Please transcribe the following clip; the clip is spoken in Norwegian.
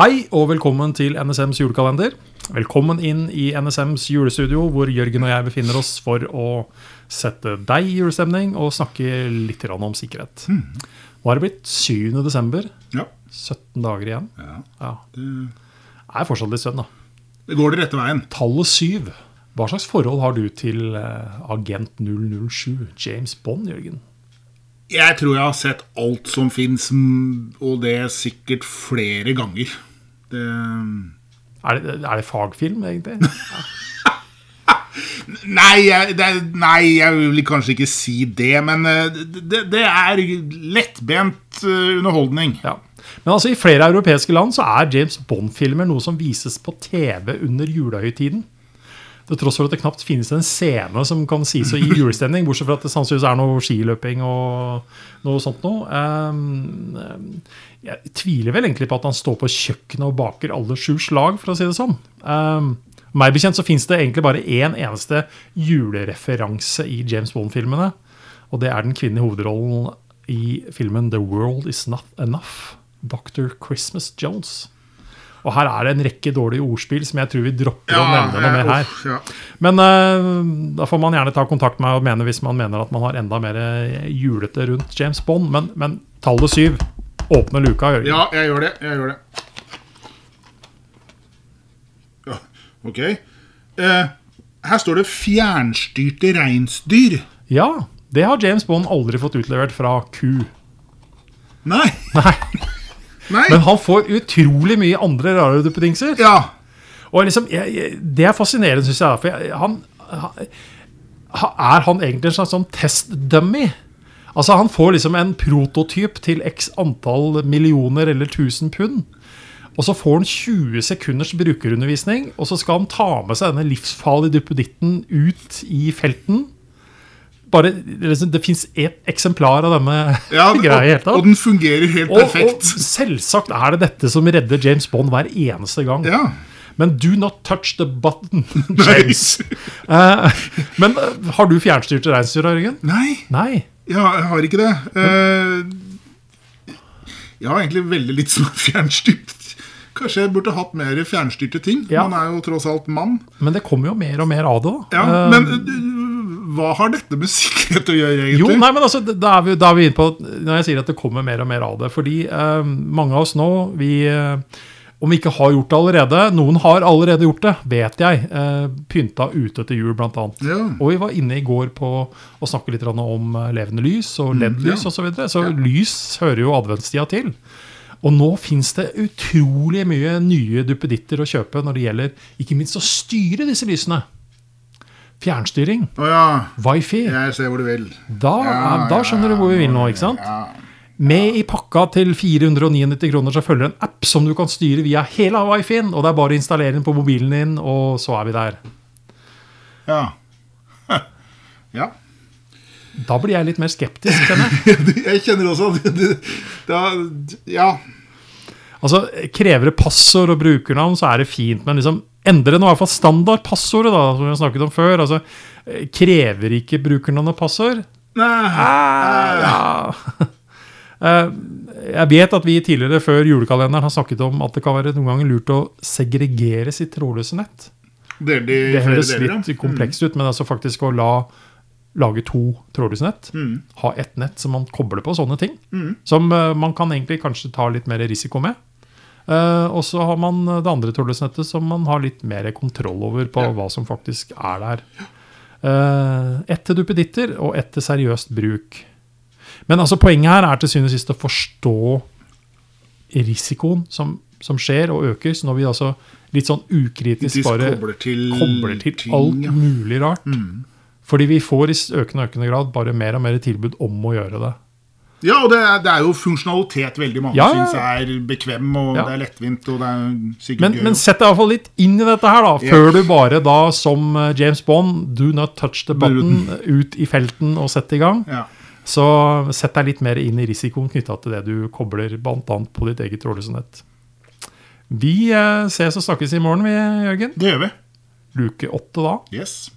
Hei og velkommen til NSMs julekalender. Velkommen inn i NSMs julestudio, hvor Jørgen og jeg befinner oss for å sette deg i julestemning og snakke litt om sikkerhet. Nå har det blitt 7. desember. Ja. 17 dager igjen. ja. Ja, Det, er fortsatt litt sønn, da. det går det rette veien. Tallet 7. Hva slags forhold har du til eh, agent 007, James Bond, Jørgen? Jeg tror jeg har sett alt som fins, og det er sikkert flere ganger. Det, Er det, er det fagfilm, egentlig? nei, jeg, det, nei, jeg vil kanskje ikke si det, men eh, det, det er lettbent eh, underholdning. Ja. Men altså, i flere europeiske land så er James Bond-filmer noe som vises på TV under julehøytiden. Til tross for at det knapt finnes en scene som kan sies å gi julestemning, bortsett fra at det sannsynligvis er noe skiløping og noe sånt noe. Ehm, jeg tviler vel egentlig på at han står på kjøkkenet og baker alle sju slag, for å si det sånn. Um, meg bekjent så finnes det egentlig bare én eneste julereferanse i James Bond-filmene. Og det er den kvinnelige hovedrollen i filmen The World Is Not Enough. Dr. Christmas Jones. Og her er det en rekke dårlige ordspill som jeg tror vi dropper å nevne noe mer her. ja. Men uh, da får man gjerne ta kontakt med meg og mene hvis man mener at man har enda mer eh, julete rundt James Bond. Men, men tallet syv åpner luka, Jørgen. ja, jeg gjør det. Jeg gjør det. Ja, ok. Uh, her står det 'fjernstyrte reinsdyr'. Ja, det har James Bond aldri fått utlevert fra ku. Nei. Nei. Nei. Men han får utrolig mye andre rare duppedingser. Ja. Og liksom, jeg, jeg, Det er fascinerende, syns jeg. For jeg, han, han, er han egentlig en slags sånn test-dummy? Altså Han får liksom en prototyp til x antall millioner eller 1000 pund. Og så får han 20 sekunders brukerundervisning, og så skal han ta med seg denne livsfarlige duppeditten ut i felten. Bare, liksom, Det fins ett eksemplar av denne ja og, greia. Helt, og, og den fungerer helt Og, og perfekt. selvsagt er det dette som redder James Bond hver eneste gang. Ja. Men do not touch the button, James. uh, men uh, har du fjernstyrte reinsdyr, Jørgen? Nei. Nei. Ja, jeg har ikke det. Uh, jeg har egentlig veldig litt som er fjernstyrt. Kanskje jeg burde hatt mer fjernstyrte ting. Ja. Man er jo tross alt mann. Men det kommer jo mer og mer av det. òg. Ja, Men hva har dette med sikkerhet å gjøre, egentlig? jo, nei, men altså, da er, vi, da er vi inne på Når jeg sier at det kommer mer og mer av det. Fordi eh, mange av oss nå, vi eh, om vi ikke har gjort det allerede Noen har allerede gjort det, vet jeg. Eh, pynta ute til jul, annet. Ja. Og vi var inne i går på å snakke litt om eh, levende lys og LED-lys Mm, ja. osv. Så, videre. så lys hører jo adventstida til. Og nå fins det utrolig mye nye duppeditter å kjøpe når det gjelder ikke minst å styre disse lysene. Fjernstyring, Oh, ja. wifi. Jeg ser hvor du vil. Da, Ja, da skjønner du hvor vi vil nå, ikke sant? Med i pakka til 499 kroner så følger en app som du kan styre via hele wifien. Og det er bare å installere den på mobilen din, og så er vi der. ja. ja. Da blir jeg litt mer skeptisk, kjenner jeg. Jeg kjenner også at Ja. Altså, Krever det passord og brukernavn, så er det fint. Men liksom, endre nå i hvert fall standardpassordet, da, som vi har snakket om før. altså, eh, Krever ikke brukerne og passord? Nei. Ah, ja. Eh, Jeg vet at vi tidligere før julekalenderen har snakket om at det kan være noen ganger lurt å segregere sitt trådløse nett. I Det flere høres deler, litt ja. komplekst ut, men altså faktisk å la lage to trådløse nett. Mm. Ha ett nett som man kobler på sånne ting. Som eh, man kan egentlig kanskje ta litt mer risiko med. Eh, og så har man det andre trådløsnettet som man har litt mer kontroll over på Ja. hva som faktisk er der. Uh, ett til duppeditter og ett til seriøst bruk. Men altså poenget her er til syvende og sist å forstå risikoen som, som skjer og øker. Så når vi altså litt sånn ukritisk bare kobler til, kobler til ting, alt mulig rart. Fordi vi får i økende og økende grad bare mer og mer tilbud om å gjøre det. Ja, og det er, det er jo funksjonalitet veldig mange Ja, syns er bekvem, og Ja. det er lettvint, og det er sikkert Men, gøy. men sett deg i hvert fall litt inn i dette her, da. yes. Før du bare da, som eh, James Bond, do not touch the button, ut i felten og sette i gang. ja. Så sett deg litt mer inn i risikoen knytta til det du kobler bl.a. på ditt eget trådløse nett. Vi eh, ses og snakkes i morgen, vi, Jørgen. Det gjør vi. Luke åtte da. Yes.